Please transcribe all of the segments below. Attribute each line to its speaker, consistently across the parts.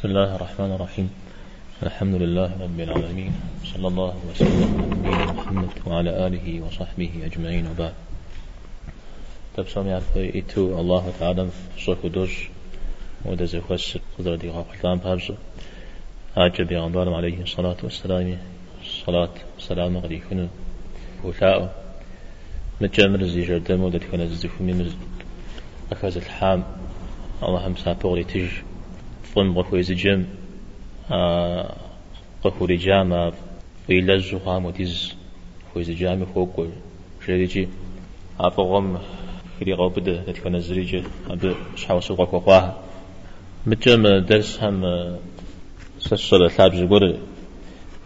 Speaker 1: بسم الله الرحمن الرحيم. الحمد لله رب العالمين. صلى الله وسلم على نبينا محمد وعلى آله وصحبه أجمعين وبعد. تبسم يعرف إتو الله تعالى صوف دوج ودا زخوس قدر دي غاقلتان بابزو آجا بيغمبار عليه الصلاة والسلام صلاة سلام غريكنا وثاء متجمر زي جردم ودا تكون زيفو ممز أخذ الحام الله هم سابقري تج فن بخوي زجم قفوري جامع ويلزو قام ديز خوي زجامي فوق جريجي أفغم خيري غوبد نتكون زريجي أبي شحاو سوق قواها متجم درس هم سسر ثاب زغور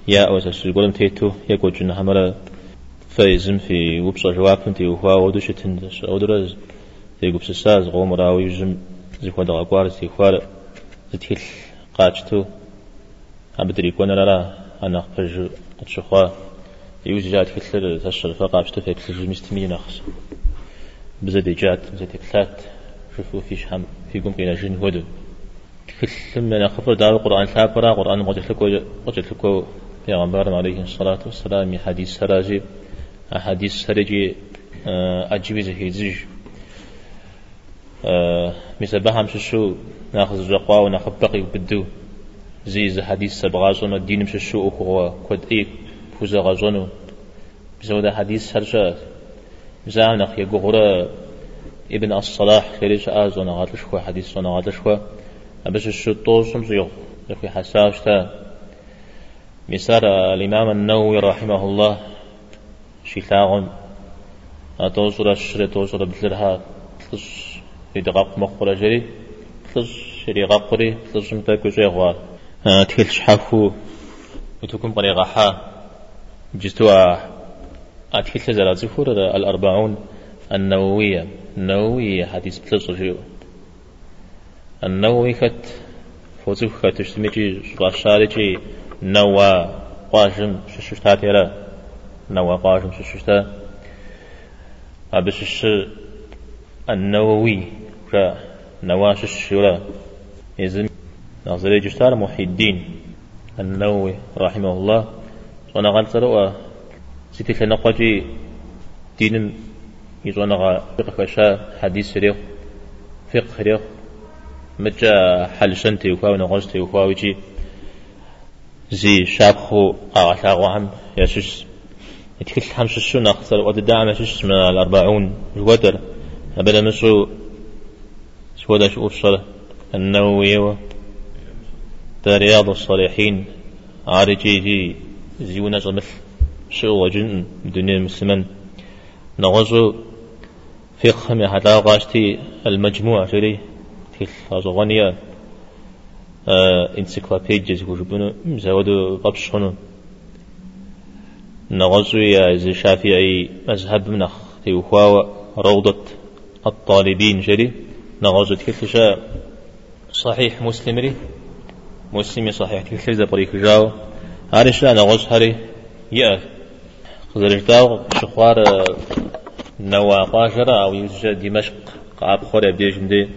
Speaker 1: يا أو سسر زغور تيتو يقول جنا همرا فايزم في وبصر جواب تي وهو ودوش تندس أو درز تيقول سساز غومرا ويجم زي خدا غوار زي خوار زتيل قاچتو أبدري كون لا أنا أخرج أتشخوا. يوز جات كتلر تشر فقابشتو في كتلر مستمي نخس بزدي جات بزدي كتلات. شوفوا فيش هم في قوم قينا جن هدو كتلم من خبر دار القرآن ثابرا قرآن قدت لكو قدت لكو پیغمبر عليه الصلاة والسلام حديث سراجي حديث سراجي أجيب زهيزج مثل مش شو ناخذ جقوا وناخذ بقي بدو زي زي حديث سبغازون الدين مش شو هو كود إي فوزا غازونو بزودا حديث هرجا زانق يقول ابن الصلاح خيرش آزونا غادلش خو حديث صونا غادلش خو أبش الشطور سمزيغ يخي حساوش تا مثال الإمام النووي رحمه الله شيثاغن أتوصل الشري توصل بثلرها تلش يدقاق مقبرة جري تلش شري غقري تلش متاكو جيغوار تكل شحافو وتكون طريقة حا جستوا أتكل زرا زفور الأربعون النووية النووية حديث بتلش جيو النووي كت فوزوك كت تشتميجي غشارجي نوا قاشم ششتا تيرا نوا قاشم ششتا أبش النووي نواش الشورى. يزم نظري جشتار محي الدين النووي رحمه الله. وأنا غان سروا سيتك نقاجي دين. يزوانا غا فقه شا حديث ريخ فقه ريخ مجا حلشن تيوكوا ونغاز تيوكوا ويجي زي شابخو أغلاغو هم يشش. يتكل حمش الشو ناقصر وددعم يشش من الأربعون. الودر أبدا مسو سودا شو الصلاة النووي رياض الصالحين عارجي جي زيونا زمث شو وجن دنيا المسلمين نغزو فقه من حتى غاشتي المجموع جري تيل غنية آه انسيكلوبيديا زوجبنا مزودو قبشونو نغزو يا زي شافعي مذهب منخ تيوخوا روضة الطالبين جري. نغزو تكتشا صحيح مسلم ري؟ مسلمي صحيح تكتشا بريك جاو. هارش لا نغز هاري. يأ. خزرجتاو شخوار نوا قاشرة أو يوجد دمشق. قاب خوري بيجم دي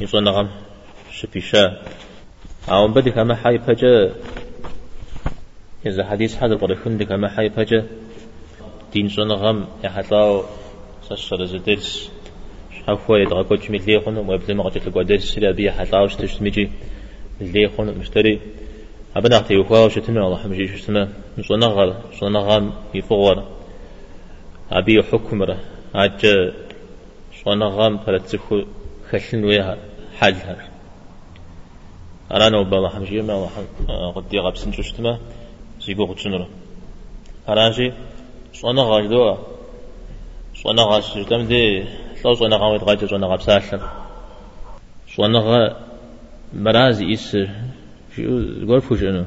Speaker 1: يصنع نغم شفيشا أو بدي كما حي فجأة إذا حديث هذا بريخون دي كما حي فجأة دين صنغم يحطاو سشر زدرس. حفوا يدغا كوش ملي خون ويبلي قد درس لا بي حطاوش تشتمجي ملي خون مشتري أبنا أختي وخوا شتمي الله حمجي شتمه صنغر صنغم يفغر أبي حكمره أج صنغم فلتسخو خشن ويها حالها أنا بالله حمجي ما الله قد يغاب سنجشتمه زيقو قتشنره أراجي صنغر دوا صنغر سجدم دي لو صنغر ويتغاجر صنغر بساشر صنغر مرازي إسر قول فوشنو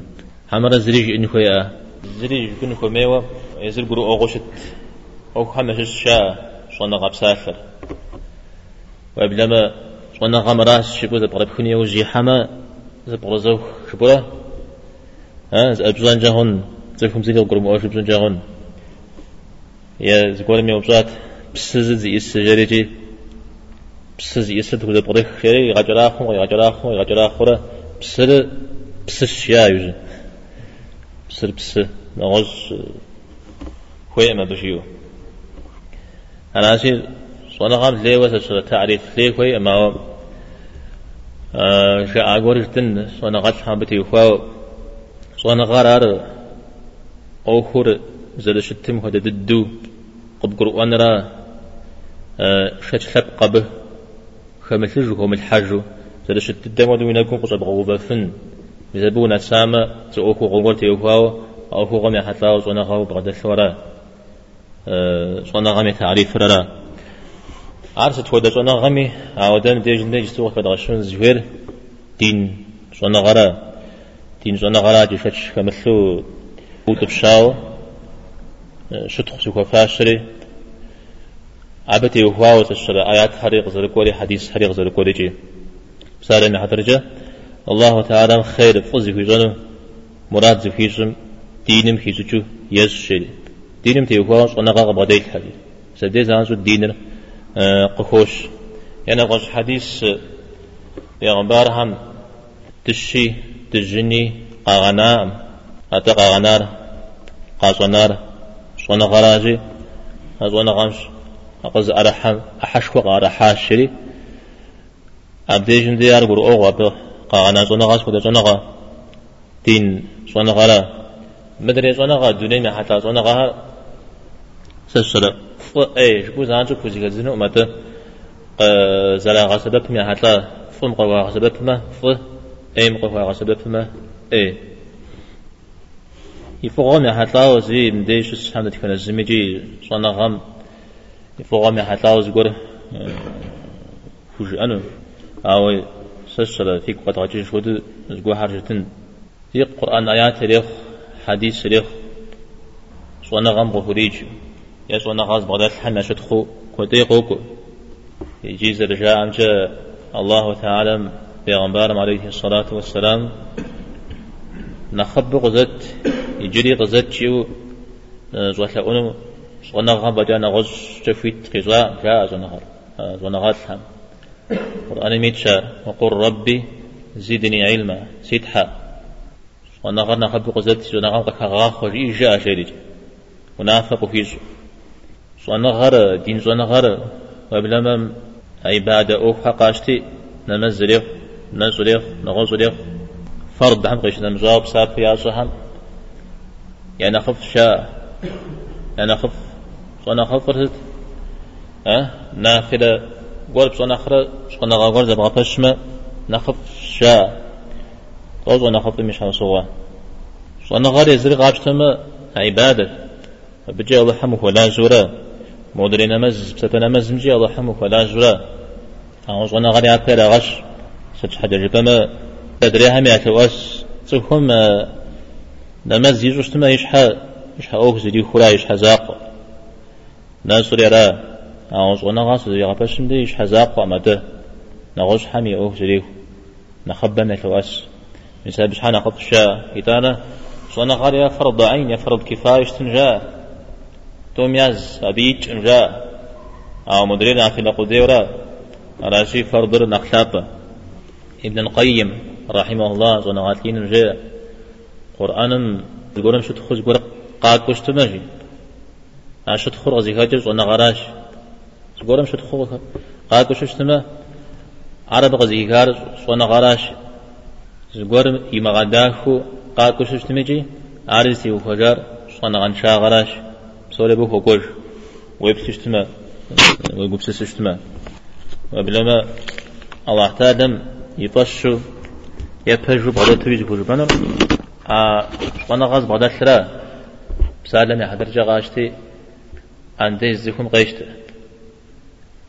Speaker 1: همرا زريج إن خويا زريج كن خو ميوا يزر قرو أغوشت أو خمس الشا صنع غبسافر وبلما صنع غمراس شبو ذا بغرب خنيا وجي حما ذا بغرزو شبولا ها ذا أبزان جاهون زركم زيكا قرم أو شبزان جاهون يا زقول ميوا بزات بسزد زي السجاريجي بسز يسد كذا بريخ شيء يغجراخم ويغجراخم ويغجراخم بسر بسش يا يوجد بسر بس نغز خوي ما بشيو. أنا أسير صنع غام ليه وسر تعريف ليه خوي ما آه شاء أقول تن صنع غات حابتي وخوا صنع غرار أوخر زل شتم خد ددو قد شت لب قبه خمسجو هم الحاجو زل شتم ودو ينكون قصب غوبة فن. بزبونا سامة تأوكو غوغل تيوكاو أو هو غمي حتلاو صنع غاو بغد الثورة. صنع غمي تعريف ررا عرس تودا صنع غمي عودان ديج سوق كدا غشون زهير دين صنع غرا دين صنع غرا جفتش كمثلو وتبشاو شتخ سوكا فاشري. عبتي وهواو تشرى آيات حريق زرقوري حديث حريق زرقوري جي. بسالة محضرجة الله تعالى خير فوزي في جنو مراد زفيشم دينم خيزوچو يز شري دينم تيوكوا صنع غا بديت حديث سدي زانسو دينر قخوش. يعني غش حديث پیغمبر هم تشي تجني قاغنام حتى قاغنار قاصنار صنع غراجي صنع غمش أقز أرحم أحشكو أرحاش شري. أبديجن ديار قر أوغا قاغنا صنع غاس كده صنع دين صنع غرا مدري صنع غا دنيا حتى صنع غا سسر. ف اي شكو زانجو كوزي غزنو مت زلا غا سبب مي حتى. فم قوا سبب ما ف اي مقوا غا سبب ما اي يفوغم يحتلاو زي مديش سحمد كنا زميجي صنع غم يفوغم يحتلاو زغور فوج أنو أو سسر فيك قد غجي شود زغو حرجتن في قرآن آيات ريخ حديث ريخ. صنع غم غفريج يا صنع غاز بغداد حنا شدخو. كودي قوكو. يجيز رجاء أمجا الله تعالى بيغمبارم عليه الصلاة والسلام. نخب غزت يجري غزت شيو زوحلا أنو صنع غم بجانا غز جفيت قزا جاء زنهر زنهات هم قرآن ميتشا. وقل ربي زدني علما. سيدحا صنع غم نخب صنع غم كغا خري جاء شريج ونافق فيش صنع غر دين صنع غر وبلما عبادة أو حقاشتي. نمزريخ نزريخ نغزريخ فرض هم قيش نمجاوب ساب يا صهم يعني خف شاء يعني خف صنا خفرت أه؟ نافلة قرب صنا خر صنا غار زبغة بشمة نخف شاء توز ونخف مش هنصوا صنا غار يزري غابشتما عبادة بجي الله حمك ولا زورا مودري نمز بسبب نمز مجي الله حمك ولا زورا أنا صنا غار يأكل غش ستحد ربما تدري هم يتواس تفهم نمز يجوش تما يشحى يشحى أوك زدي خلا يشحى زاق. ناس ريرا أعوز غنا غاس زي غبشم دي يشحى زاق مدى نغوش حمي أوك زدي نخبى نتواس مثال بشحى نخب الشاء إتانا صنا غار يا فرض عين فرض كفاية تنجا توم ياز أبيج انجا أو مدرينا في لقديورا راشي فرض نخلابة ابن القيم رحمه الله زنغاتين جاء قرآن القرآن شو تخز قرآن قاد كش عشو تخور غزي هاجر زنا غراش القرآن شو تخور قاد كش تما عرب غزي هار زنا غراش القرآن يما غداخو قاد كش تمجي عارسي وفجار زنا غنشا غراش. سوري بو هوكوش ويبسش تما ويقبسش تما وبلما الله تعالى يطشو يبهجو بعد تريج بوجو بنر آ وأنا غاز بعد الثرا بسالم حضر جغاشتي عندي زيكم قيشت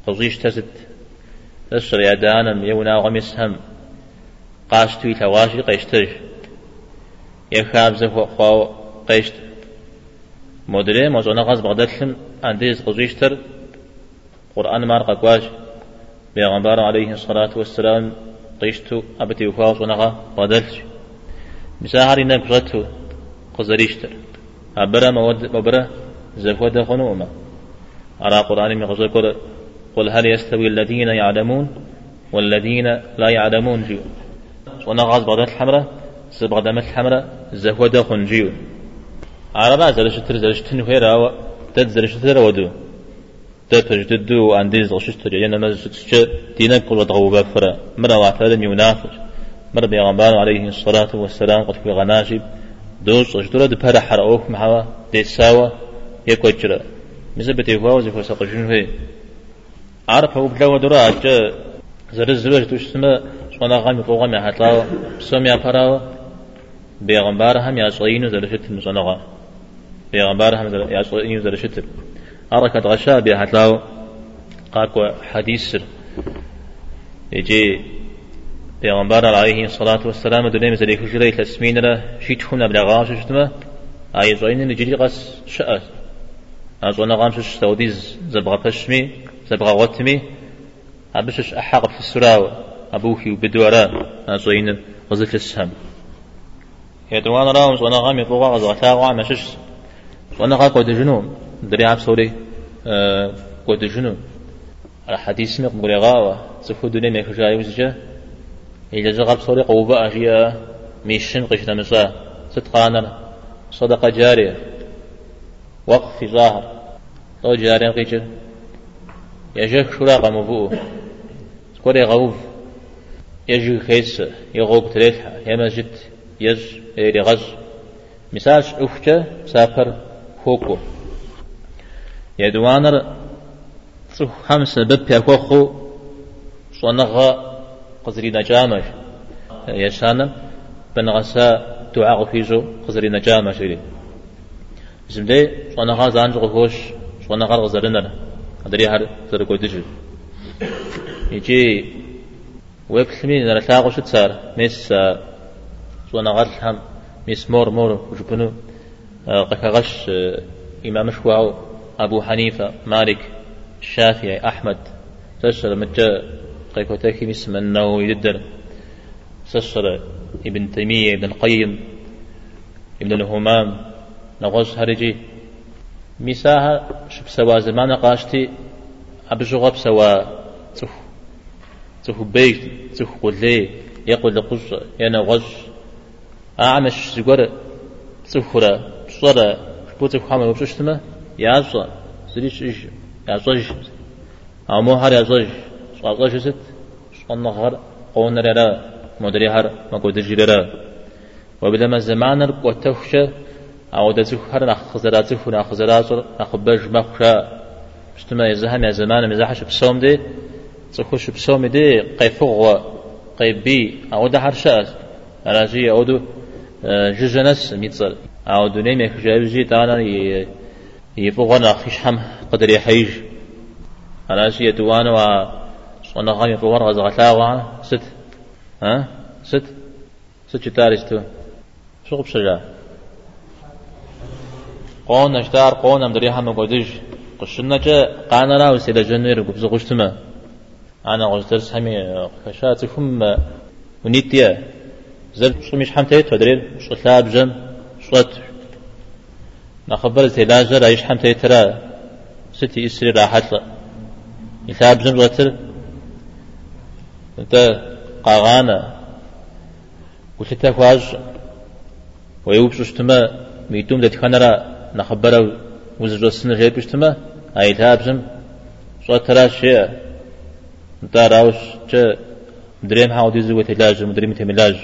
Speaker 1: قضيش تزد تسر يا دانم يونا غمس هم قاشتوي تواشي قيشتج يخاب زفو خواو قيشت مدري موزونا غاز بعد الثم عندي قضيشتر قرآن مارقا قواش بيغمبار عليه الصلاة والسلام قيشتو أبتي وفاوس ونغا بدلش مساهري نبغتو قزريشتر. أبرا مود مبرا زفوة خنوما أرى قرآن من كل قل هل يستوي الذين يعلمون والذين لا يعلمون جيو ونغاز بغداد الحمراء سبغداد الحمراء زهودا خنجيو عربا زلش تر زلش تنهيرا تد زلش تر ودو. تفج تدو عنديز غششت جينا مزج دينا كل ضغوبة فرا مرة وعفاد ينافج مرة بيغمبان عليه الصلاة والسلام قد في غناشب. دوش أجدر دبهر حرأوك محوا دي يكوجرا مزبتي هو زي فسق جنوه عارف هو بلا ودرا أجا زر الزلوج توش سما شوانا غامي قوغامي حتلاو سوميا فراو بيغمبار هم يعصينو زرشت المصنغا بيغمبار هم يعصينو زرشت حركة غشاء بها تلاو قاكو حديث يجي پیغمبر عليه الصلاة والسلام دنيم زلي كجري تسمين له شيت هنا بلغاش شتما أي زين نجري قص شأس أزونا غامش سوديز زبغة بشمي زبغة وتمي أبشش أحق في السراوة أبوكي وبدورا أزين غزل السهم. يدوان راهم زونا غامي فوقا غزغتا وعمشش زونا غاكو دجنوم دري عب سوري أه قد جنو. على حديث مق بلغاوة سفو دنيا ميكو جاي وزجا إذا زغب سوري قوبا أجيا ميشن قش تمسا ستقانر صدقة جارية. وقف في ظاهر. تو جارين قيجر يجيك شراقة مبوء سكوري غوف. يجي خيس يغوك تريتها. يما جت يز إيري غز. مساج أخجة سافر خوكو. يدوانر صح خمسة بب يكوخو صنغا قزري نجامش يشانم بنغسا دعاء فيزو قزري نجامش إلي زمدي صنغا زانج غوش صنغا غزرنر أدري هر زر قدجل يجي ويبخلمي نرتاغو شتسار ميس صنغا الحم ميس مور مور وجبنو قكغش إمام شواو أبو حنيفة مالك الشافعي أحمد سسر مجا قيكوتاكي اسم النووي يدر سسر ابن تيمية ابن القيم ابن الهمام نغوش هرجي مساها شب سوا زمان قاشتي أبجغب سوا تخ تخ بيت تخ قلي يقول لقش ينا غش أعمش سجورة تخرة صرة بوتك حامل وبشتمه يعصى سريش إيش يعصى أمو هر يعصى يعصى ست صنع هر قون ررا مدري هر ما قدر جرا وبدما زمان قوتوش أو دزوك هر نخزرات زوك نخزرات نخبج مخشا مجتمع يزهم يا زمان مزاحش بسوم دي تخش بسوم دي قيفوغ قيبي. أو ده هر شاس راجي أو دو جزنس ميتصل أو دنيا مكجاوزي تانا يفوغنا خيش حم قدر يحيج شيء توانا و صنا غامي فوغر غزغتا و ست ها؟ ست؟ ست تاريستو شو بشجع قون اشتار قون ام دريها مقودج. قشنا جا قانا لا وسيلا جنير قبز قشتما أنا غزدرس همي خشات هم ونيتيا زل شو مش حمتيت ودرير شو ثاب جم؟ شو نخبر تلاجة رايش حم ترى. ستي إسري راحت لا يثاب زم غتر أنت قاغانا. وشتا فاج ويوب شتما ميتوم دت خنرا نخبر وزر السنة غير بشتما أي ثاب زم شو ترى شيء أنت راوش جا دريم هاو ديزو وتلاج مدريم تملاج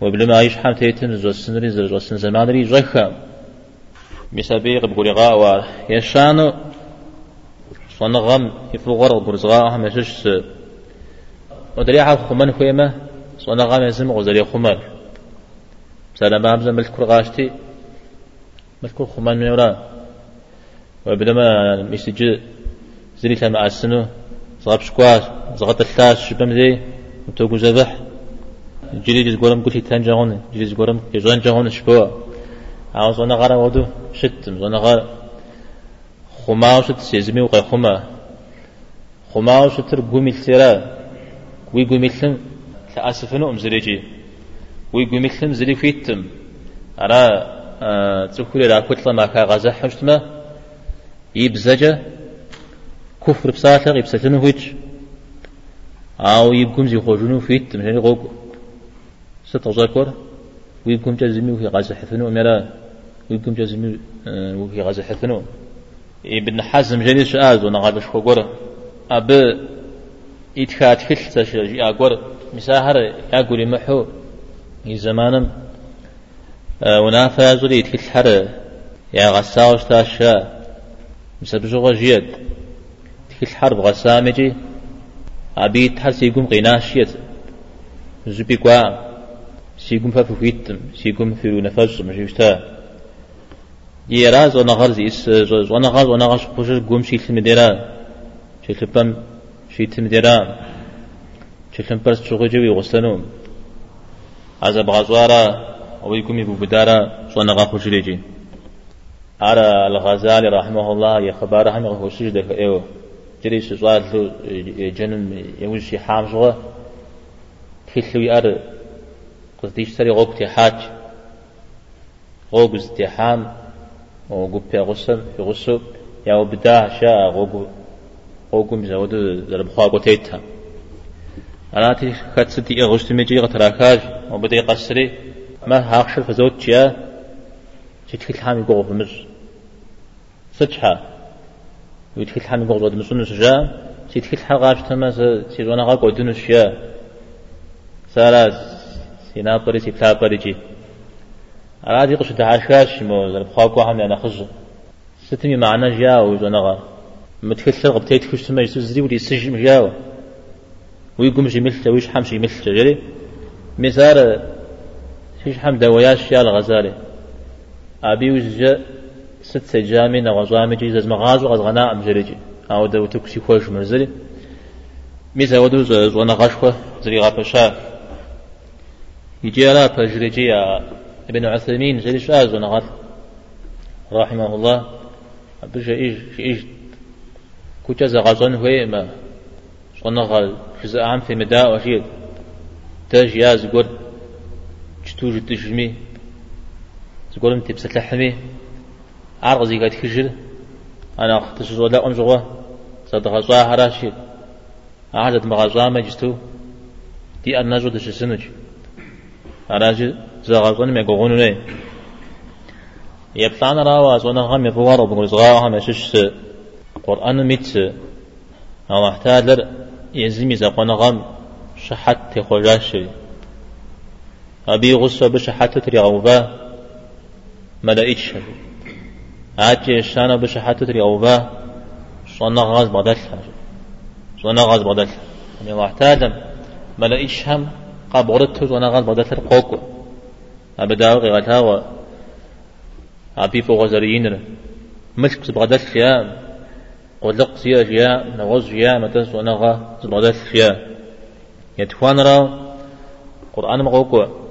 Speaker 1: وبلما عيش حم تيتن زو السنري زو السن زمانري زخم مسابيق بقولغاء و يشانو صنغم يفوغر برزغاء هم يشش ودري حال خمان خويمة صنغم يزم غزري خمر سلام همزة ملك كرغاشتي ملك خمان نورا وبدما مسجد زري لما أسنو زغب شكواش زغط الثاش شبم ذي وتوقو زبح جري جز قرم قلت تنجعون جري جز قرم يجوان جعون شبوا أو زونا غارا ودو شتم زونا غار. خماو شت سيزمي وقي خما خماو شتر قومي الثرا وي قومي الثم لأسفنو أم زريجي وي قومي الثم زري فيتم أرى تسكولي را كتلا ما كا غزا حشتما يبزجة كفر بساتق يبسلنو فيتش أو يبكم زي خوجنو فيت مشان غوك ستغزاكور ويبكم جزمي وفي غازة حثنو مرا ويبكم جزمي آه، وفي غازة حثنو. ابن حزم جاني سؤال ونغادش خوغورا أب إتخات خل تشجي أقور مساهر أقول محو زمانم. آه، ونافع زولي يتخل حر يا غساوش تاشا مسبجو جيد. تخل حرب غسامجي أبي تحس يقوم قناشيت زبي قوا. سيقوم ففويتم سيقوم في نفس مجيشتا. يراز ونغر زيس ونغر ونغر شخوش قوم شيل مديرا. شيل بام شيل مديرا. شيل برس شغوجي ويغسنو عزب غزوارا. ويكم يبو بدارا ونغر خوش ليجي على الغزالي رحمه الله يخبار الله خوشي دك أيوه جري سوال جنم يوشي حام شغا تخلو يار قصديش سري غوك تحاج. غوك استحام وغوك في غسل في غسل يا بدا شاء غوك غوك مزود ضرب خواقو تيتا أنا تي خد ستي غشت ميجي غتراكاج. وبدي قصري. ما هاخشل فزوت جيا تتخل حامي غوف مز. ستشها ويتخل حامي قوض مسون سجا سيتخل حقاش تما سيزونا غا قودن الشيا سارا سينا بري سيبلا بري جي أرادي قش تعاشاش مو. زرب خاكو هم أنا خز. ستمي معنا جا وزونا غا. متخل غبتيت كش تما يسوس زري ولي سجم جاو ويقوم جي ملتا ويش جي ملتا جري. مسار شيش حم دواياش يا الغزالي أبي وزجا ست جي زز مغاز وغز غناء مجرجي أو دو تكسي خوش مرزلي ميزا ودو زونا غشوة زري غابشا يجي على بجرجي ابن عثيمين زري شاز ونغط رحمه الله بجا إيش إيش كوتا زغزون هوي ما. صنغ جزء عام في مداء وشيد تاج يا زقول جتوج تجمي زقول انت بسلحمي عرق زي قد خجل أنا أختش ولا أنجوا صدق زوا هراشي أحد مغازوا ما جستو دي أن نجود الشسنج هراشي زغازون ما يقولون لي يبطان راوا زونا غام يبوار وبقول زغاوا هم يشش قرآن ميت أو احتاج يزمي زقنا غام شحت تخرجاشي أبي غصة بشحت تريغوبا ملائكة هاتي الشانة بشحاتة ريوبا صنع غاز بدل صنع غاز بدل يعني واحتاج ملائش هم قبرته صنع غاز بدل قوكو أبدا غيرتها و أبي فوق زريين ملك بدل يا قلق سيا يا نغز يا متى صنع غاز بدل يا يتوان راو قرآن مقوكو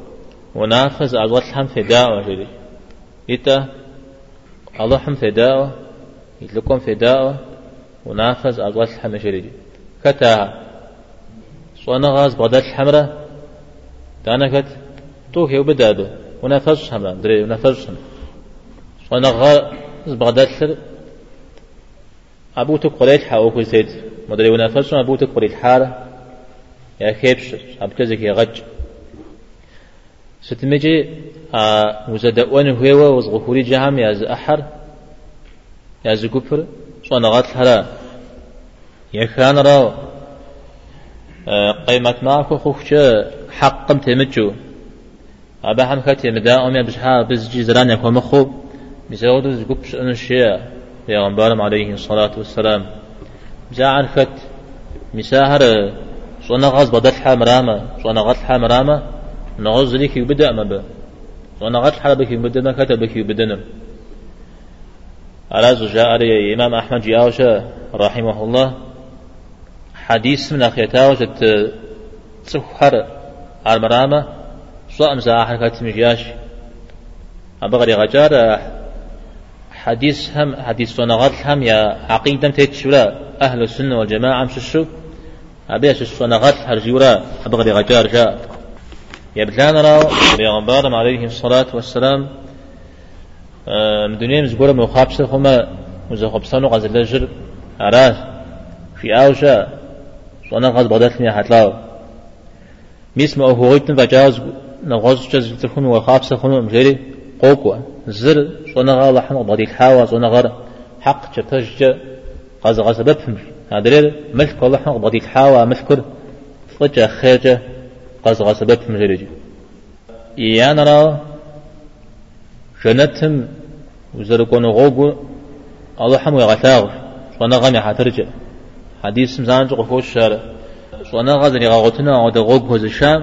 Speaker 1: ونافذ أزوات هم فداء وجري إتا الله هم فداء يتلكم فداء ونافذ أزوات الحمشري كتا صوانا غاز بغداد الحمرة دانا كت توكي وبدادو ونافذ حمرة دري ونافذ حمرة. صوانا غاز بغداد الحمرة أبو تقريت حاوكو سيد مدري ونافذ أبو تقريت حارة. يا كيبش أبتزك يا غج. ستمجي وزدأون هو وزغفوري جهام يا زأحر يا زكفر صنغات الحرا يا كان را آه قيمة معكو خوشة حقم تمجو أبا هم كاتي مداهم يا بشها بزجي زران يكون مخوب زكبش أنشياء يا غنبالم عليه الصلاة والسلام بزاعن كت مساهر صنغاز بدل مرامة صنغات مرامة نغز لك يبدأ ما به ونغت حربك يبدنا كتبك يبدنا على جاء علي إمام أحمد جاوشة رحمه الله. حديث من أخيتاو جت تسحر على المرامة. سواء مساحة كاتم جياش. أبغري غجار. حديث هم حديث ونغت هم يا عقيدة تيتشولا أهل السنة والجماعة مششو أبيش ونغت هرجورا أبغري غجار جاء. يبلان راو بيغمبار عليه الصلاة والسلام دنيا مزقورة مخابسة خما مزخبسان وغزل جر عراس في أوشا صنع غاز بدات لي حتلاو ميس ما هو غيبتن فجاز نغاز جاز تكون وخاف سخون مجري قوقوا زر صنع غاز لحم الحاوى صنع غاز حق تشتج غاز غاز بفهم هذا ملك الله حق بدي الحاوى مذكر فجأة خيجة غاز غاز بفهم جري يعني را جنتهم وزرقون غوغو الله حمو يغتاغ صنع غامي حترجع حديث مزان جو خوش شار. صنع غزني غاغتنا غدا غوغ هوز الشام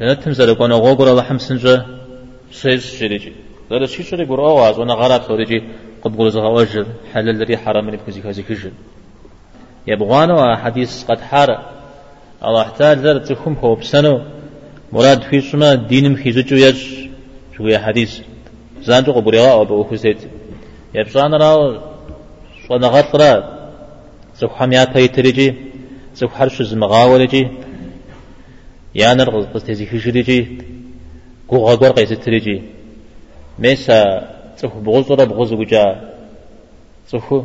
Speaker 1: جنتهم زرقون غوغو الله حم سنجا. سيز شريجي زر شي شري غور اواز وأنا غراب سوريجي قد قول زغا وجر حلال الذي حرام لي بكزي كزي كجن يبغانا حديث قد حار. الله احتاج زر تخم هو بسنو. مراد في شما دينم خيزجو يج شو يا حديث زانجو قبريغا أو بأخوزيت يبشان راو شوانا غطرا زخو حميات هاي تريجي. زخو حرش زمغاولجي يانر قصتي خشريجي قو غاقور قيس تريجي. ميسا زخو بغزورا بغزو جا زخو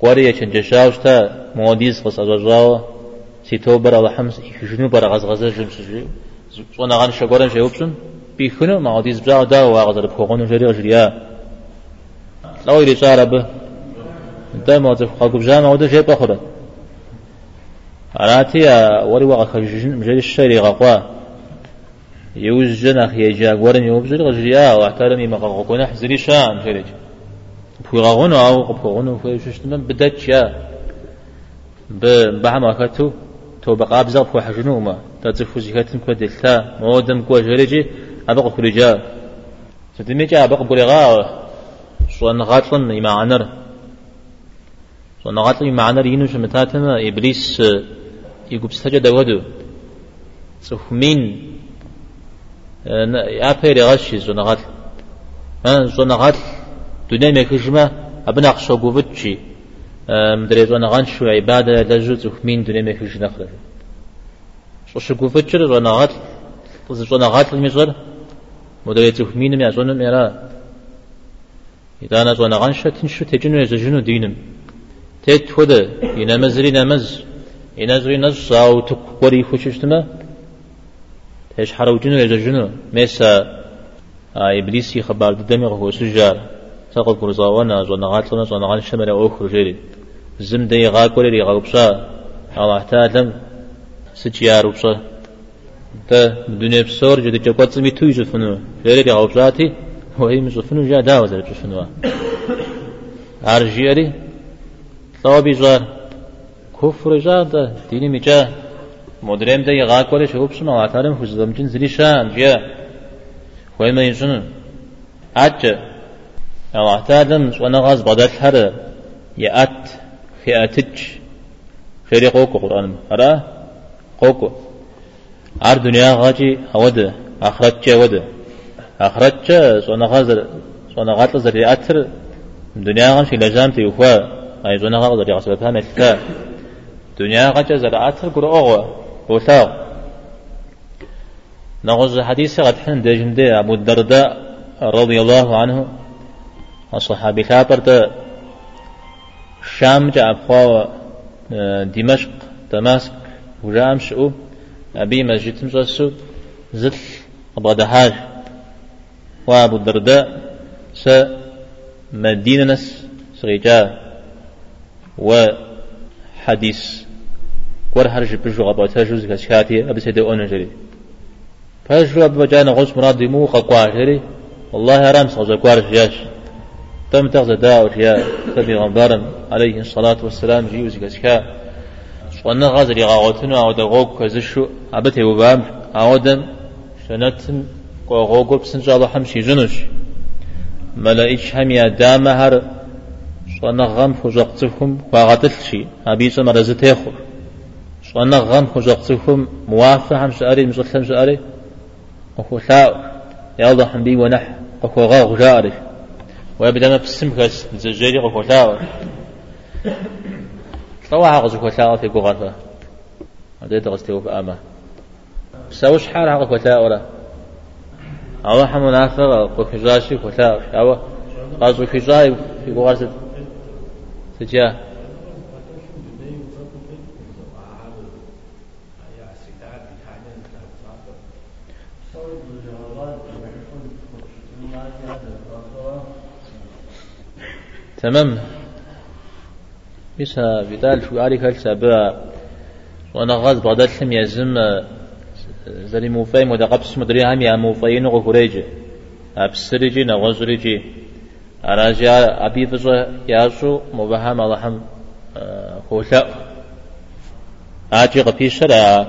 Speaker 1: قواري يشن جشاوشتا موديز قص أجاجاو سيتو برا لحمس يخشنو برا غز غزا جمس شوانا غان شغورن شيوبشن بيخنو ما عديز بجا دا واغزر بخوغن جري غجريا لو يري شارب دا ما تف خاكو بجا ما ودا شيء بخرا أراتي وري واغ خجن مجري الشري غقوا يوز جنا خي جا ورن يوبزر غجريا وأحترمي ما غقونا حزري شان جريج بخوغن أو بخوغن فشتم بدت يا. بحما كتو تو بقى بزغ بخو حجنوما تزفو زكاتم كودلتا مودم كو جريجي أبقى كرجا ستميجا أبقى برغا شوان غاطلن إما عنر. شوان غاطلن إما عنر ينو شمتاتنا إبليس يقوب سجد ودو سخمين أبير غشي شوان غاطل شوان غاطل دنيا مكجمة أبنى أقشو قوبتشي مدري شوان غانشو عبادة لجو سخمين دنيا مكجمة نخرج شو شو قوبتشي شوان غاطل شوان غاطل مشغل مدريتو مين مي أزون ميرا إذا أنا زون غنشة تنشو تجنو يزجنو دينم تيت هدا ينمزري نمز ينزري نز أو تقوري خوششتما تيش حروجنو يزجنو ميسا إبليسي خبار دمي هو سجار تقول كرزاوانا زون غاتلنا زون غنشة مرا أخر جيري. زم دي غاكوري لي غاوبشا الله تعالى سجيار وبشا تا دنيا بسور جد جوكات سمي توي جفنو. غير يا غوفلاتي وهي مجفنو جا داوز جفنو. أرجيري ثوابي جار كفر جار دا ديني مجا مدرم دا يغاك ولا شوب سما واتارم خزدم جن زري شان جا خوي ما يجن أج الله تعالى وأنا غاز بدل هر يأت خياتج. خيري قرآن. أرى؟ قوكو. أر دنيا غاجي أود. آخرت جا ود آخرت جا سونا غازر سونا غاتل زري أتر دنيا في لجام تيوفا أي سونا غازر زري غسبتها ملكا دنيا غاجا زري أتر قر أغوى وثاغ. نغز حديث قد حن دجن دي أبو الدرداء رضي الله عنه. الصحابي كابر شام جاء أبخوا دمشق دمشق وجام شؤوب أبي مسجد مجسو زل أبغى وأبو الدرداء س مدينة نس سغيجا وحديث ور هرج بجو غبا تجوز كشاتي أبي سيدي أون جري. فجو أبو جانا غوش مراد مو قوا جري. والله رام سغزا كوار جاش تم تغزى داو يا تبي غنبارم عليه الصلاة والسلام جيوز كشكا وأنا غازر يغاوتنا أو دغوك كزشو ابته وبام اودم شنتم قوغوغو بسنجا الله حمشي جنوش. ملائش هم يا دام هر. شوانا غم خجقتكم واغتلشي ابيش مرزتيخو شوانا غم خجقتكم موافق هم مش هم شعري وخو ثاو يا الله حمبي ونح وخو غاغ جاري ويبدأ ما بسمكس زجري وخو ثاو طوع غزو كتاء في قغرفة هذا تغستيو في أما. سوش حال حق كتاء ولا. أو حمو نافق وكجاشي كتاء أو غزو كجاي في قغرفة تجاه. تمام. بيسا بدال شو عليك السابع وأنا غاز بغداد سم يزم زلي موفاي مدا قبس مدري هم يا موفاين غفريجي أبسريجي نغزريجي أراجع أبي فزا ياسو مبهم اللهم خوشا. آجي قبيشة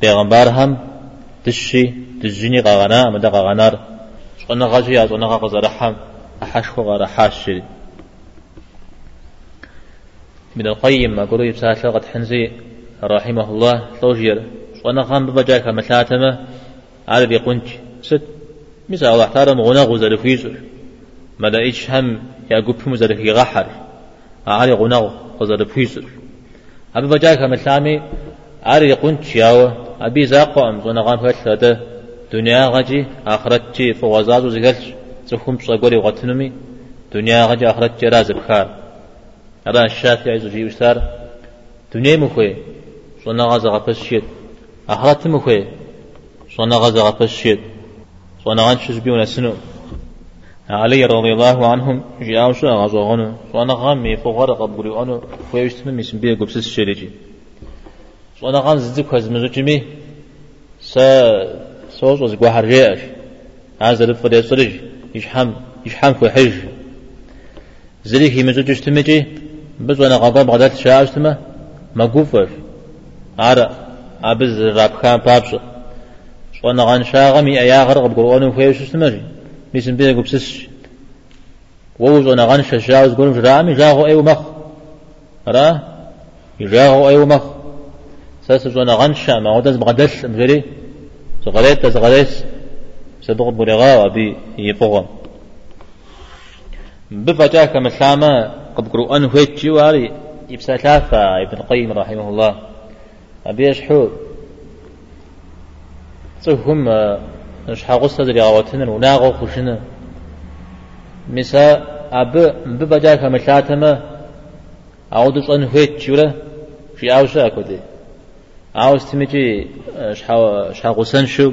Speaker 1: پیغمبر هم تشي تجيني غغنا مدا غغنار شقنا غاجي يا زونا غزرحم. أحشخو غرحاش من القيم ما قولوا يبسات لغة حنزي رحمه الله توجير. وأنا قام ببجاك مثاتمة عارف يقونج ست مثل الله تعالى مغنى غزر فيزر ماذا إيش هم يقول مزر في غحر. عاري غنى غزر فيزر أبي بجاك مثامي عارف يقونج ياو. أبي زاقو أم زونا قام فشلته دنيا غجي آخرتي فوازاز وزغلش تخم صقوري وغتنمي. دنيا غجي آخرتي رازب خار. أرى الشافعي زوجي وستار دنيا مخوي. صنع غزا غفشيت أخرت مخوي. صنع غزا غفشيت صنع غنشز بيونا سنو. علي رضي الله عنهم جاءوا شو غزا غنو. صنع غمي فغر قبولي أنو خوي يشتم ميسم بيه قبسس شريجي صنع غن زدك هزمزو جمي سا سوز وز قوحر جيش هذا الفريق صرج يشحم يشحم في حج. زريك يمزو جشتمجي بس وأنا غضب غدات شاعشتما ما قوفر عرا عبز رابخان بابش وأنا غان شاغمي ايا غرق بقرؤون فيش استمري ميسن بيه قبسس ووز وأنا غان شاوز قولم جرامي جاغو ايو مخ را جاغو ايو مخ ساس وأنا غان شا ما ودز بغدس مجري زغليت زغليس سبق بلغا وبي يفغم قد قرؤان هيك جواري يبسا ثافة ابن القيم رحمه الله. أبي أشحو تهم نشحا غصة ذري غواتنا وناغو خشنا مسا أب ببجاك مشاتما أعود صن هيك جورا في أوشا كودي. عاوز تمجي شحا شحا غسن شو.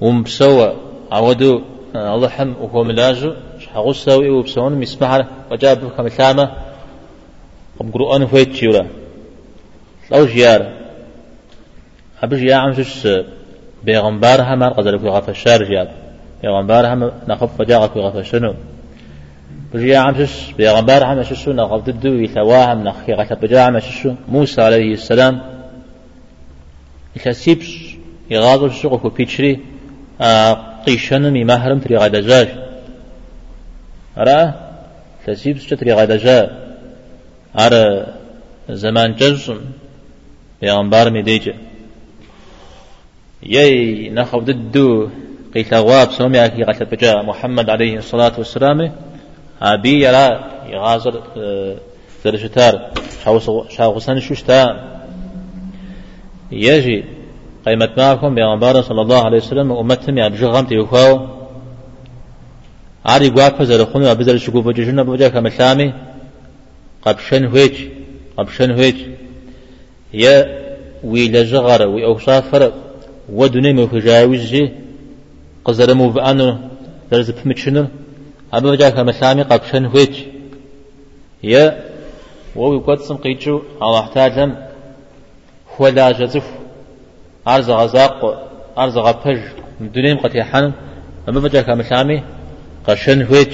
Speaker 1: ومبسوا عودو الله حم وهو ملاجو شحا غسا وبسون مسمحر وجاب كمثامة قم قرؤان هيك جورا لو جيار. أبش يا عم شش بيغمبار هم قدر في غف الشار جاب بيغمبار هم نخف فجاء في غف شنو بش يا عم شش بيغمبار هم شش نخف ضده يتواهم نخي غف بجاء عم شش موسى عليه السلام. يكسيبش يغاضو الشغل في بيتشري قيشن مي مهرم تري غدا جاج أرى تسيبش تري غدا جاج أرى زمان جزم بيغمبار ميديجه يي نخو ضدو قيل غواب سومي أكي قتل بجاء محمد عليه الصلاة والسلام أبي يرى يغازر زرشتار شاوسان شوشتا يجي قيمة معكم بيغمبار صلى الله عليه وسلم أمتهم يعني جغم تيوخاو عاري قوافة زرخوني وابزر شكو بجيشنا بوجه كمسامي قبشن هويج قبشن هويج يا ويلا جغر ويأوصافر ودني مو خجاوزي قزر مو بأنو درز بمتشنو أبا جاك مسامي قبشن هويج يا وو يقدسم قيتشو على احتاجم هو لا جزف أرز غزاق أرز غبج دنيم قتيحان أبا جاك مسامي قشن هويج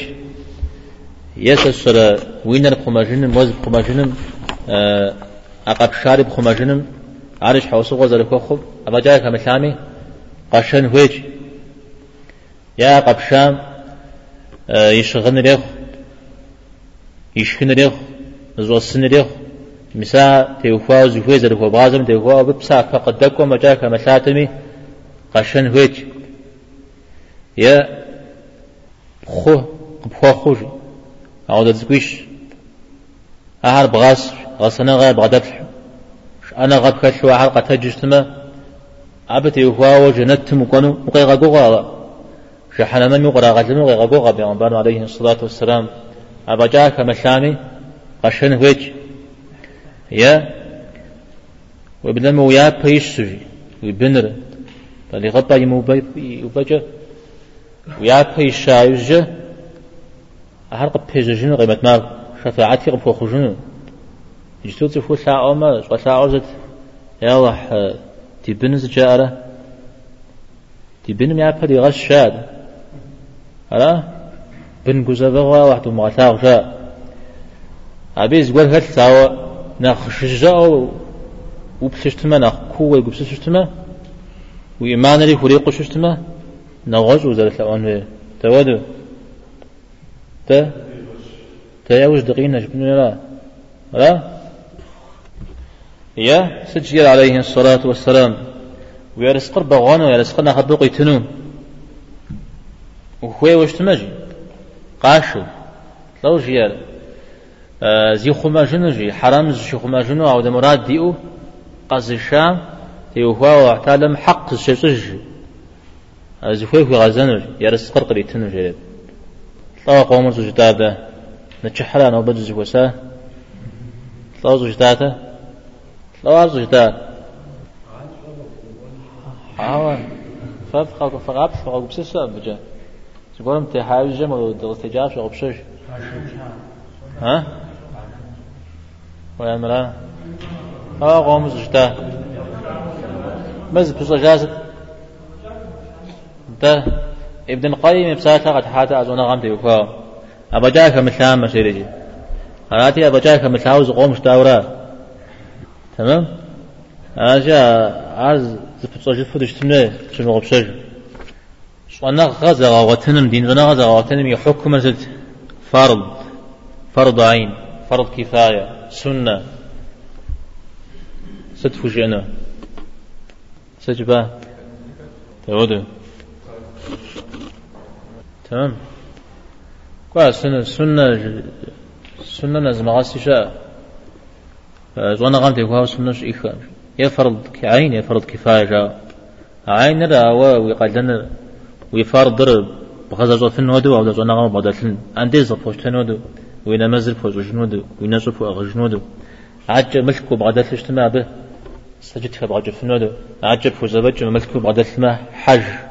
Speaker 1: يسسر وينر بخماجنم وز بخماجنم أقب شارب بخماجنم عارش حوسو غزر كوخب أما جاك مثامي قشن هويج يا قبشام آه يشغن ريخ يشكن ريخ زوسن ريخ. مسا تيوفا زفوي زرفو بازم تيوفا ببسا فقد دكو ما جاك مثاتمي قشن هويج يا خو بخو خوش أو دزكويش أهار بغاس غصنا غير بغدبش أنا غب كشوا حلقة تجستما عبت يهوا وجنت مكانو مقيغا قوغا شحنا من يقرا غزم مقيغا قوغا بيغمبر عليه الصلاة والسلام. أبا جاك مشامي قشن ويج. يا وبدل ويا بيش سجي وبنر بل غبا يموبجة ويعبا يشايوجة أهر قب بيججن قيمة ما شفاعتي قب خجن جتوت فو ساعة ما ساعة زت يلا تبنز جارة تبن ما يعبا دي غش شاد. ألا؟ بن جزبغا واحد مغتاغ جاء أبيز قول هل ساوى نخ شجاء وبسشتما نخ كوة وبسشتما وإيمان لي فريق ششتما نغج وزر ثوان تودو. تا تا يوج دقينا جبنا لا. لا. يا سجل عليه الصلاة والسلام. ويرسق بغانا ويرسقنا خبق يتنو. وخوي وش تمجي قاشو. لو جيال آه زي خما جنجي حرام زي خما جنو. أو مراد ديو الشام. تيوهوا وعتالم حق الشيطج أزفوي في غزان يرس قرقري جريد طوا قوم زجداده. نتشحرا نو بدز وسا طوا زجداده. طوا زجداد عوان ففقا فقاب فقا بسسا بجا. تقولم تحاول جمع ودغتجاف شغب شش ها؟ ويا مرا آه قوم زجداد مز بسجازت ده ابن القيم بساعتها قد حاتا أزونا غام تيوكا أبا جاك مثلام مسيرجي هاتي أبا جاك مثلاو زقوم شتاورا تمام؟ أجا عز زبسوجي فدش تمنى شنو غبشج شوانا غزا غوتنم دين غنا غزا غوتنم يحكم زلت فرض. فرض عين فرض كفاية سنة. ست فجئنا سجبة تعود تمام. كوا سنة سنة سنة نزم غاسي شاء زوانا غام تيكوا سنة شيخ يا فرض عين يا فرض كفاية جاء عين را ويقالنا ويفرض ضرب بغزا زو فن ودو أو زوانا غام بدلن عندي زفوش تنودو وينا مزل فوز جنودو وينا زفو أغجنودو عجب ملكو بغدلش اجتماع به. سجد في بعض فنودو عجب فوزبج ملكو بعد الثما حج.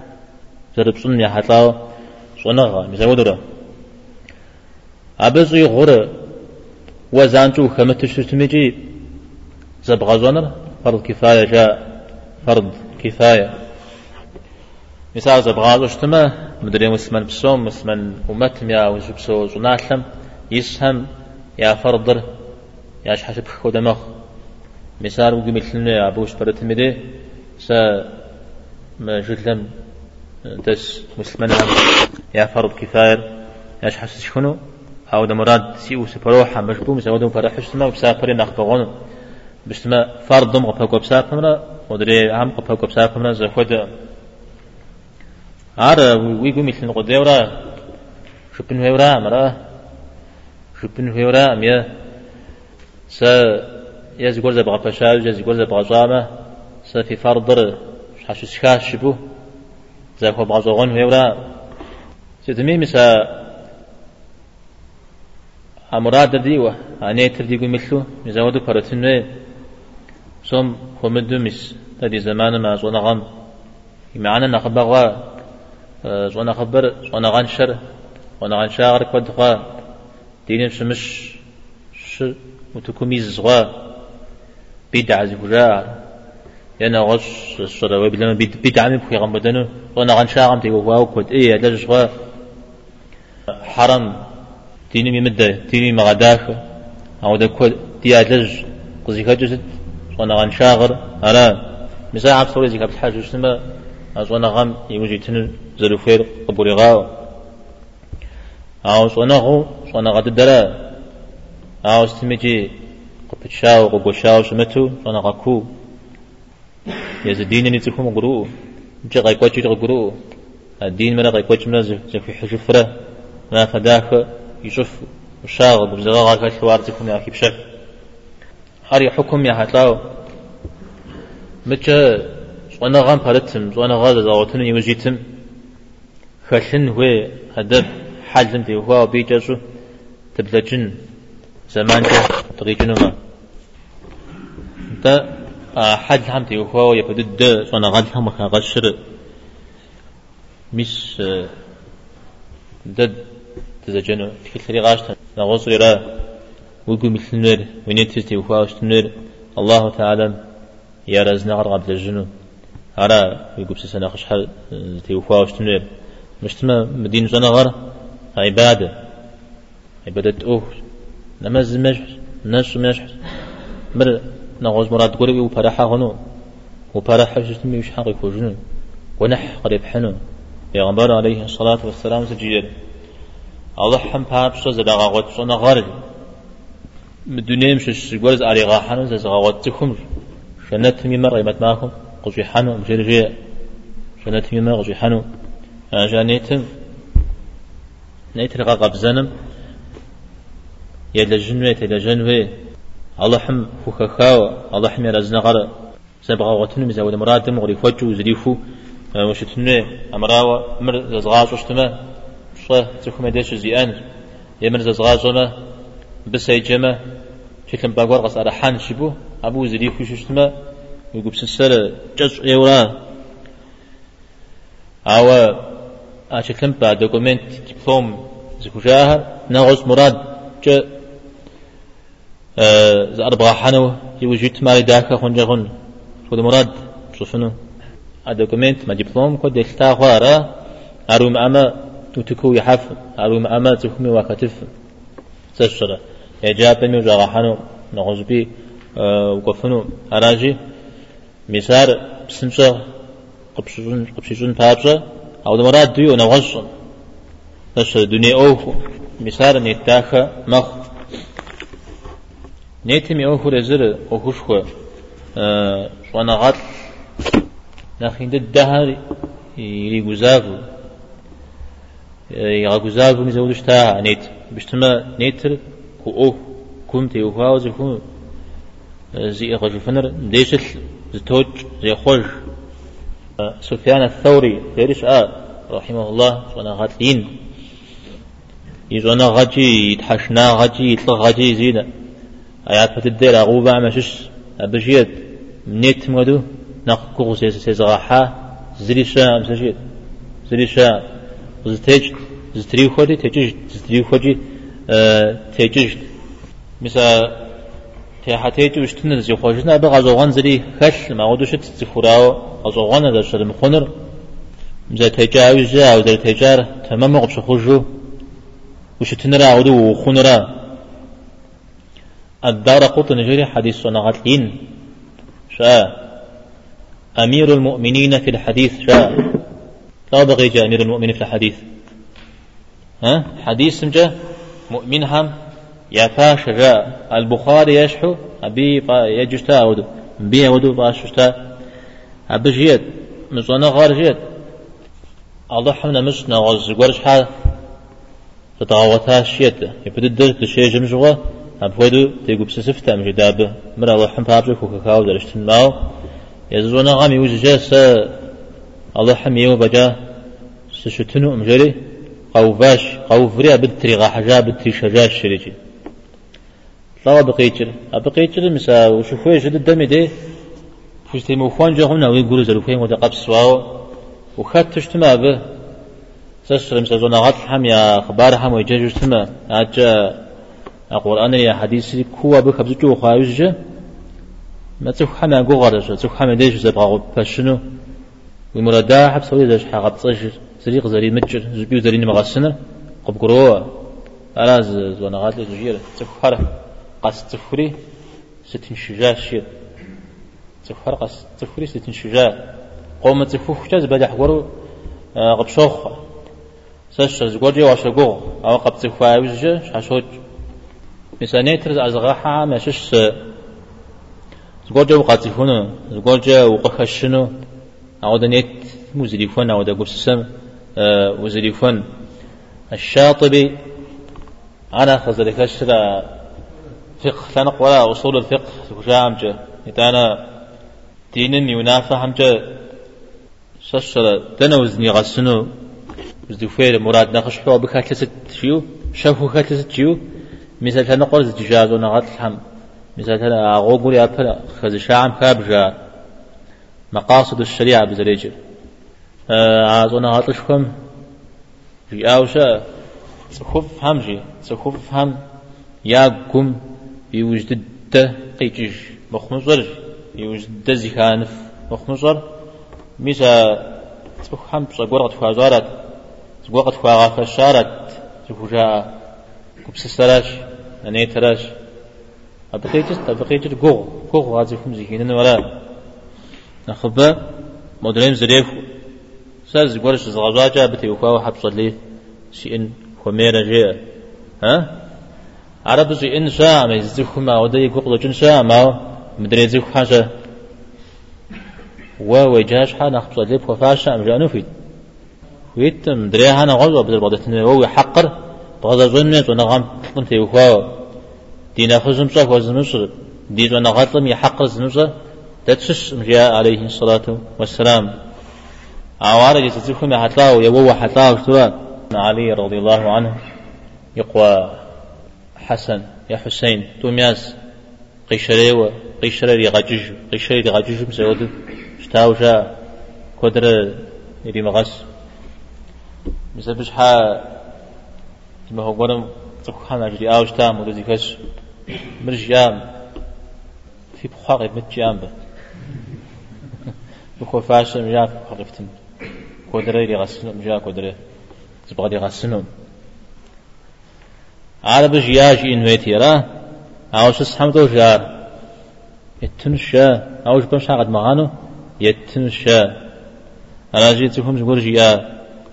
Speaker 1: زرب صنيا حتى صنغا مزودرا أبزي غور وزانتو خمت تشتمجي زبغزونر فرض كفاية جاء فرض كفاية مثال زبغاز اشتما مدري مسمن بسوم مسمن ومتم يا وزبسو زناتلم يسهم يا فرضر يا شحشب خودمخ مثال وقي مثلنا أبوش برت مدي سا ما جلم دس مسلمان يا فرض كفاير ياش حسس شنو أو ده مراد سيو سبروحة مجبو مسا ودم فرح شتما وبسافر نخبغون بشتما فرض دم قبقى بسافر ودري عم قبقى بسافر زخود عارا ويقو مثل قديورا شبن هيورا مرا شبن هيورا ميا. سا يز جوز بغا فشال يز جوز بغا جامة سفي فرضر حش بغا زغون هيورا ستمي مسا أمراد ديوة أني تردي قو مثلو مزاودو فرتنوي سوم خمدو مس. تدي زمان ما زونا غم معنا نخبغوا زونا خبر زونا غنشر زونا غنشاغر كود خوا دينم شمش ش وتكوميز زغوا بدعة زوجار يانا غش الصلاة بلما بدعة من بخي غمدنو وأنا غن شاغم تيقو واو كود إيه لجش غا. حرم تيني ممدة تيني مغداك أو دا كود ديا لج قزي كجسد وأنا غن شاغر أنا مساء عبد صوري زي كابت حاج وشتما وأنا غم يوجي تنو زلوفير قبوري غاو. أو وأنا غو وأنا غد الدرا أو استمجي قبتشاو قبوشاو شمتو صنا قكو يزدين نتكم قرو. جا قيقوش جا قرو. الدين منا قيقوش منا زفي حجفرة ما فداك يشوف وشاغ بزغا غاك الحوار تكون يا بشك هاري حكم يا هتلاو متى صنا غام بارتم صنا غاز زاوتن يوجيتم خشن هو هدب حجم دي هو بيجاسو تبلجن زمان تغيجنما تا حد هم تيوخوا يبدد صنا غد هم غشر مش دد تزجنو تكلري غاشت نغوص را ويقول مثل نور وينتي تيوخوا اشتنور الله تعالى يا رزنا غرب الجنو هرا يقول سنة خشحة تيوخوا اشتنور مشتما مدينة زنا غر عبادة عبادة أوه نماز مش ناس مش مر نغوز مراد قريب وفرحة هنو وفرحة شتمي وش حقي كوجنو ونح قريب حنو پیغمبر عليه الصلاة والسلام سجير الله حم باب شو زدا غوت شو نغارد مدنيا مش جوز علي غاحنو زدا غوت تكم شنت مي مر قيمت معكم قجي حنو مجرجي شنت مي مر قجي حنو جانيتم نيتر غاقب زنم يلا جنوي تلا جنوي الله حم فخخاو الله حم يرزنا غر سبغا وتنو مزاود مرادم غري فوجو زريفو. وشتنو؟ امراوا مر زغاش وشتما شو؟ تكم ديش زيان. يمر زغاشونا بس يجمع شكل باغور قص على حان شبو. أبو زريفو شتما يقول بسسر جز يورا. أو اشكلم با دوكومنت دبلوم زكوجاها نغوص مراد ج أربعة حنو يوجد مالي داكا خنجا خن خود مراد شوفنو. الدوكومنت ما دبلوم كود دلتا خوارا. أروم أما تتكو يحف أروم أما تكمي وكتف. تشرا يجاب مي وجا حنو نغوز بي وقفنو أراجي مسار بسنشا قبشون قبشون بابشا. أو مراد ديو نغوش نشر دنيا أوفو. مسار نتاخا مخ. نيتم يوهو رزر وخشخو شوانا غات نخين الدهر يغزاغو يغزاغو مزودش تاها نيت. بشتما نيتر كو أو كم تيوهاو زفو زي غجفنر ديشل زتوج زي خوج سفيان الثوري غيرش آه رحمه الله شوانا غات لين. يجونا غجي يتحشنا غجي يطلق غجي زينه آيات فتدير أغوبا مشش أبجيت. نيت مدو نقو سيزغاحا. زري شاء مسجد زري شاء زتيج زتري خودي تيجج زتري خودي تيجج مسا تيحتيج وشتن زي خوجنا أبغى زوغان زري خش. ما ودوش تتفراو أزوغان هذا شر مخنر مزا تيجاوز أو در تيجار تمام قبش خوجو وشتنرا أودو وخنرا الدار قطن جري حديث صنعتين شاء. أمير المؤمنين في الحديث شاء. لا بغي جاء أمير المؤمنين في الحديث. ها؟ حديث جاء. مؤمن هم. يا فاش جاء. البخاري يشحو. أبي يجشتا ودو بي ودو باششتا أبي جيد. مزونا غار جيد. الله حمنا مش نغز قرش حال تتغوتها شيت يبدو الدرس الشيء جمجوة. أبغدو تيجو بسسفتا مش دابه مرا الله بابجو كوكاكاو درشتن ماو. يزونا غامي وججا س الله حم يو بجا سشتنو مجري قو باش قو فريا بدتري غا حجا بدتري شجا الشريجي. طلع بقيتر أبقيتر مسا وشوفوي جد الدم دي. فشتي موخوان جاهونا ويقولوا زلوفين ودا قبس واو. وخات تشتما به سسر مسا زونا غات حم يا خبار حم ويجا جشتما أجا القرآن يا حديث كوا بخبز جو خايز جا؟ ما تخ حما جو غرش تخ حما ديش زبغا فشنو ومرادا حب سوي زش حق بصش زريق زري متجر زبيو زري مغسنة؟ قب قروا على زوانا غادي زجير تخر قاس تفري ستين شجاع شير. تخر قاس تفري ستين شجاع. قوم تفوخ جاز بدح قرو قب شوخ. سش زغورجي واشغو أو قب تفاوز جا شاشوج. مثلا نيتر أزغاحا مشش زغورجا وقاتفونا زغورجا وقخشنو أو نيت مزريفون أو دا قرسسم وزريفون الشاطبي أنا خزرك أشرا فقه لنق ولا أصول الفقه وجا أمجا إتانا دين ينافع أمجا ششرا دنوزني غسنو وزدفير مراد نقش حوا بكاتلست شيو شافو كاتلست شيو مثل تنقل زجاج ونغط الحم مثلا أغوغل يأبل خزشاعم كابجا مقاصد الشريعة بزريجر عازونا غاطشكم في أوشا تخف همجي تخف هم ياقم بوجد قيجيج مخمزر يوجد زكانف مخمزر ميسا تخف هم صقورة فازارت صقورة فاغا فشارت تفجاء كبسسراش أنيتراش أبقيتش أبقيتش قوغ. قوغ غازيكم زكينن ولا. نخبا مدرين زريف. ساز قرش زغزاجا بتي وكاو حبص لي. شيء خميرة جاء ها؟ عرب زي إن شاء ما يزيكم ما ودي يقول جن شاء ما مدري زيك حاجة ووجاش حانا خبص لي بخفاشا مجانو فيت. ويت مدري هانا غزو بدل بعضتنا وهو حقر. بغض ظن ونغم قلت يخوا دينا خزم صح وزنصر دي ونغطم يحق زنصر تتسس مجاء عليه الصلاة والسلام. عوارج يتزفهم حتلاو يبوه حتلاو شتوا. علي رضي الله عنه يقوى حسن يا حسين تومياس. قيشري و قيشري يغجج قيشري يغجج مسعود شتاو شا كدر يري مغس مسبش حا ما هو قرم تكوخان أجري أوش تام ودزي كش مرجام في بخاقي متجام بخو مجا في بخاقي فتن كودري لي غسنو مجا كودري. تبغى لي غسنو. عرب جياج يتنشا. بمشا مغانو. يتنشا. أنا جيا.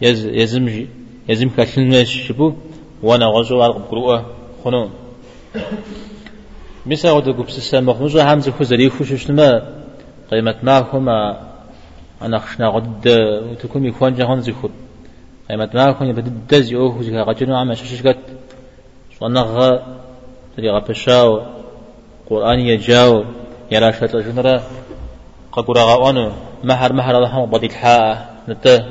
Speaker 1: يز يزم يزم كاتلن شبو. وأنا غزو على قروءه خنون مسا ودو قبس مخنوزو همزة خزري خششتما قيمة ما هما أنا خشنا غد وتكون يكون جهان زخور قيمة ما هما بدد دزي أوه زكا غجنو عما شششكت صنغ تري غبشاو قرآن يجاو يلا شتل جنرا ققرا غوانو مهر مهر الله بدي الحاء نته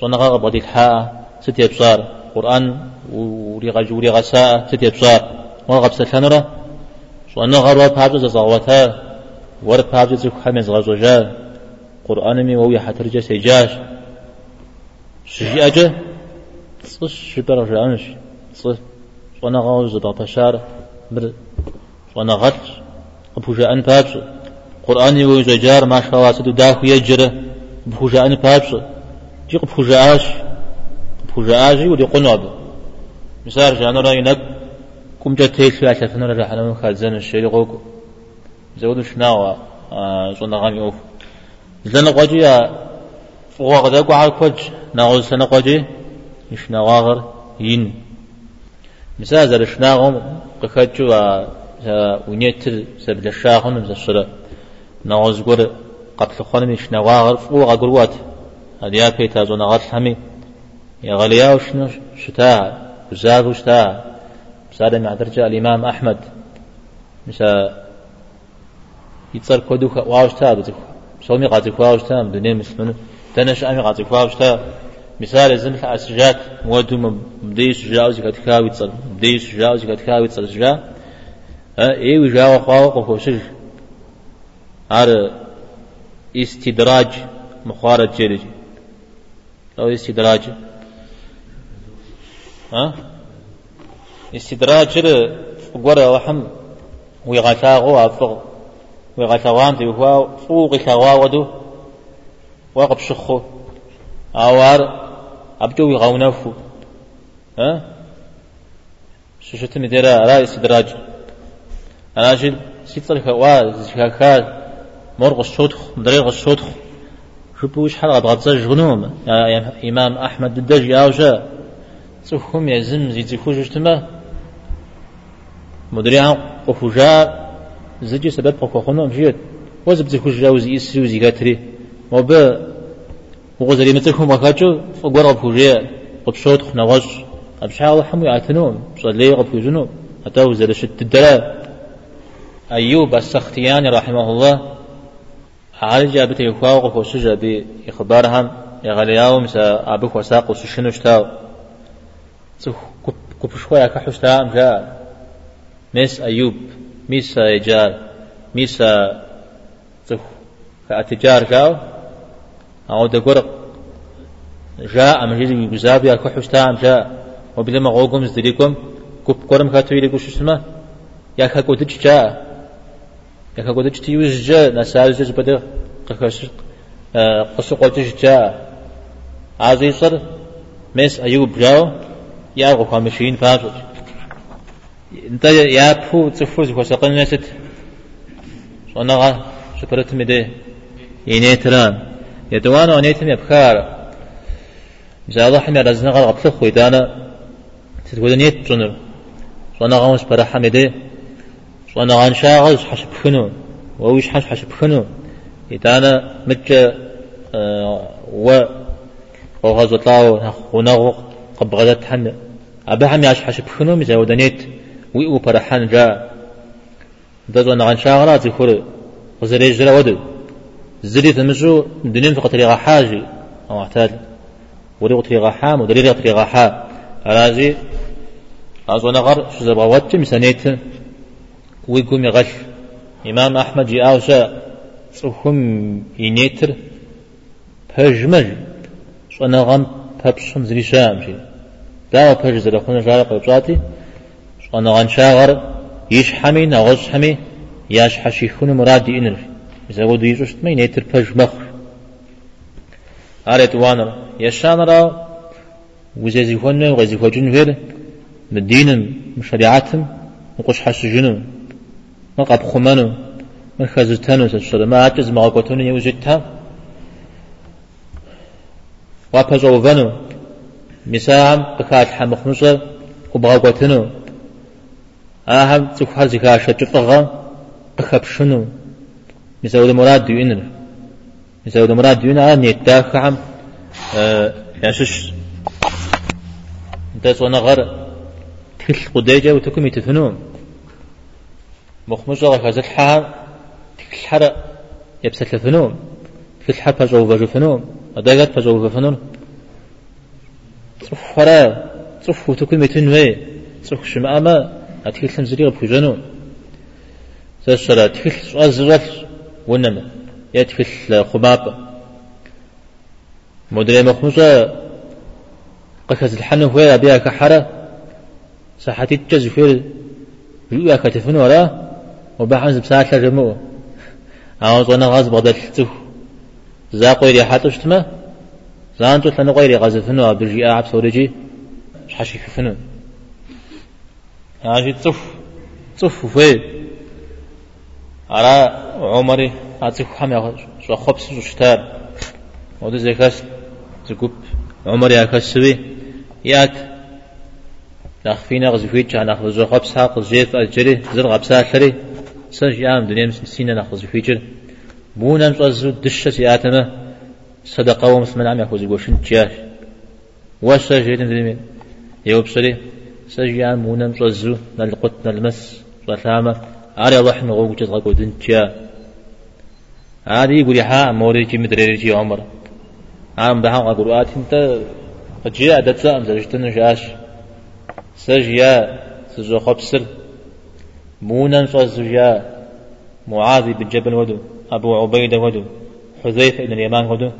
Speaker 1: صنغ بدي الحاء ستي بصار قرآن وريغا وريغا ساعة ستي بصار وغب سلانرا صنغ غروا بابز زغوتا ور بابز خمس غزوجا قرآن مي ويا حترجا سيجاش شجي أجا صش شبر جانش. صش صنغ غوز بابشار بر. صنغ غت بوجا أن بابز قرآن ويزجار ما شاء الله سدو داخو يجرى بوجا أن بابز جيق بوجا آش. بوجا آجي ودي قنوب مسار جانو را تيل في عشا فنو رجع حنو خازن الشيري غوكو زودو شناوا صنع غامي اوف زنا قواجي فوق غدا قوع كوج ناغوز سنة قواجي يشنا واغر ين مسار زر شناغم قكاجو ونيتل سبل الشاخن مزشرة ناغوز قور قتل خانم يشنا واغر فوق غروات هذه بيتا زونا غاتل همي يا غليا وشنو شتاع وزاد وشتاع مساد مع درجة الإمام أحمد. مسا يتصر كودوك واوشتا بتك سومي قاتك واوشتا دنيا مسلمون تنش أمي قاتك واوشتا. مثال زمل أسجات مودو مدي سجاو زي كتكاو يتصر مدي سجاو زي كتكاو يتصر. سجا اي وجاو خواو قفوشج هذا استدراج مخارج جيرج. أو استدراج. ها؟ استدراج جر قرى وحم ويغتاغو أفغ ويغتاغام تيهوا فوق كواودو وقب شخو أوار أبجو يغونفو ها؟ ششتني ديرا را استدراج. أنا أجل سيطر كوا زكاكا مرغ الشوتخ مدريغ الشوتخ شبوش حلقة جنوم يا إمام أحمد الدجي أوجا. تفهم يزم زي تفوش اجتما مدري عن قفوجا زجي سبب قفوخنا مشيت وزب يسري وزي قاتري. وبا وغزري متكم وكاتشو فقور قفوجا قبشوت أبشع الله حمو يعتنون صلي قفوجنو حتى وزر شت الدلال. أيوب السختياني رحمه الله عالج أبتي يخواو قفوشجا بإخبارهم يغلياو مسا أبوك وساق وسشنو شتاو كوب شوية كحشتا جاء مس أيوب ميسا إيجار ميسا تخ كأتجار كاو أو دقرق جاء جيزي بزاب يا كحشتام جاء. وبلما غوغم زدريكم كوب كورم يلقوا شو اسمه يا كاكودج جاء. يا كاكودج تيوز جاء. نسال جاء بدأ قشق قصو قوتش جاء. عزيز صر. مس أيوب جاو يا غو خامشين فاجر انت يا بو تفوز وسقن نست صنعا شكرت مدي ينيتران يدوان ونيتم يبخار زالح من رزنا غطل خويدانا تتقول نيت جنر صنعا وش برحة مدي صنعا شاغل حشب خنو ووش حش حشب خنو يدانا مجا و وغزطاو ونغو قبغدت حن أبا هم يعش حشب خنو مزاودنيت ويقو برحان جاء دزو نغان شاغرات يخور وزري جرا ودو زري تمشو دنيم فقط ريغا حاجي أو احتاج وريغ تريغا حام ودريغ تريغا حام راجي أزو نغر شو زربا واتش مسانيت ويقوم يغش إمام أحمد جي أوشا صحهم ينيتر بجمج شو نغم ببشم زري شام شي داو بج زرخون جارق وجاتي شو نغان شاغر يش حمي نغش حمي ياش حشي خون مراد إنر إذا ودو يجوشت ما ينيتر بج مخ أريد وانر يشان را وزيزي خون وغزي خجن فير مدينم مشريعاتم وقش حش جنو ما قب خمانو ما خزتانو تشتر ما عجز ما قوتونو يوجدتها وابزو فنو مساهم بكات حمخنوصر وبغاقوتنو أهم تكحر زكاة شجفغا بخبشنو مساود مراد دينر مساود مراد دينر آه نيتاك عم. آه ياشش انت صونا غر تكل قديجة وتكم يتثنون مخمجة غازت حار. تكل حر يبسل فنون تكل حر بجو بجو فنون أداغت بجو بفنون صف فرا صف وتكل متنوي صف شمعما أتكل تمزريغ بخجنو تسرى تكل أزرف ونما يتكل خباب مدري مخمسة قكز الحن هو أبيها كحرة صحتي تجز في رؤيا كتفن ورا وبعد بساعة الرمو أو صنا غاز بغداد تف زاقوي ري حاتو شتما. زانتو لنا غيري غازفنو عبد الجي أعب سورجي. حشي فنو عاشي تف تف في على عمري أتف حمي شو خبز شو شتار ودو زكاس زكوب عمري أكاس سوي. يات نخفينا غزفيت جانا خبز خبز حق زيت أجري. زر غبسا ثري سنج يام دنيا مسينا نخبز فيجر مونا مصزو دشة سياتنا. صدقة ومسمن عم يخوز يقوشن جاش واسا جيتن دنيا؟ يوبسري سجيان مونم صزو نلقط نلمس صلاما على الله نغو جز غو دنجا هذه يقول ها موريجي مدريجي عمر. عم بها قرؤات انت جاء دتسا زجتن جاش. سجيا سجو خبسر. مونن صزجا معاذ بن جبل ودو أبو عبيدة ودو حذيفة بن اليمان ودو.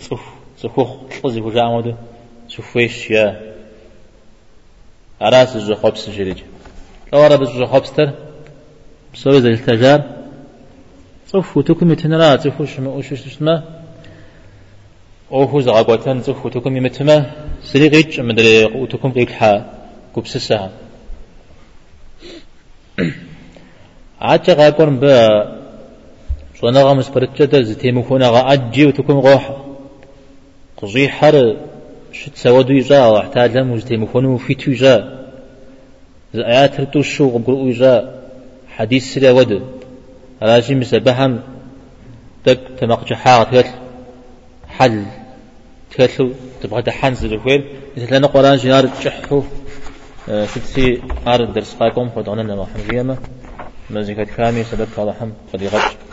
Speaker 1: صف صفوخ قزي وجاء ودو. صفويش يا أراس الزو خبس جريج لو أرى بالزو خبستر بسوي زي التجار صفو تكمي تنرا صفو شما وش شما أوهو زغاقوتان صفو تكمي متما سريغيج مدري وتكم قيل حا كبسسها عاجة غاقون با شوانا غامس برتشتا زتيمو خونا غا أجي وتكم غوح قضي حر شت سودو يجا واحتاج لهم وزتيمو في تيجا آيات رتو شو قبرو يجا حديث سلا ود. راجي مسبهم تك تمقج حاغ تكتل حل تكتلو تبغى تحنز الويل مثل أنا قرآن جنار تشحو ستسي عارض درس قاكم فدعونا محمد يما مزيكا كامي سبب الله قد يغج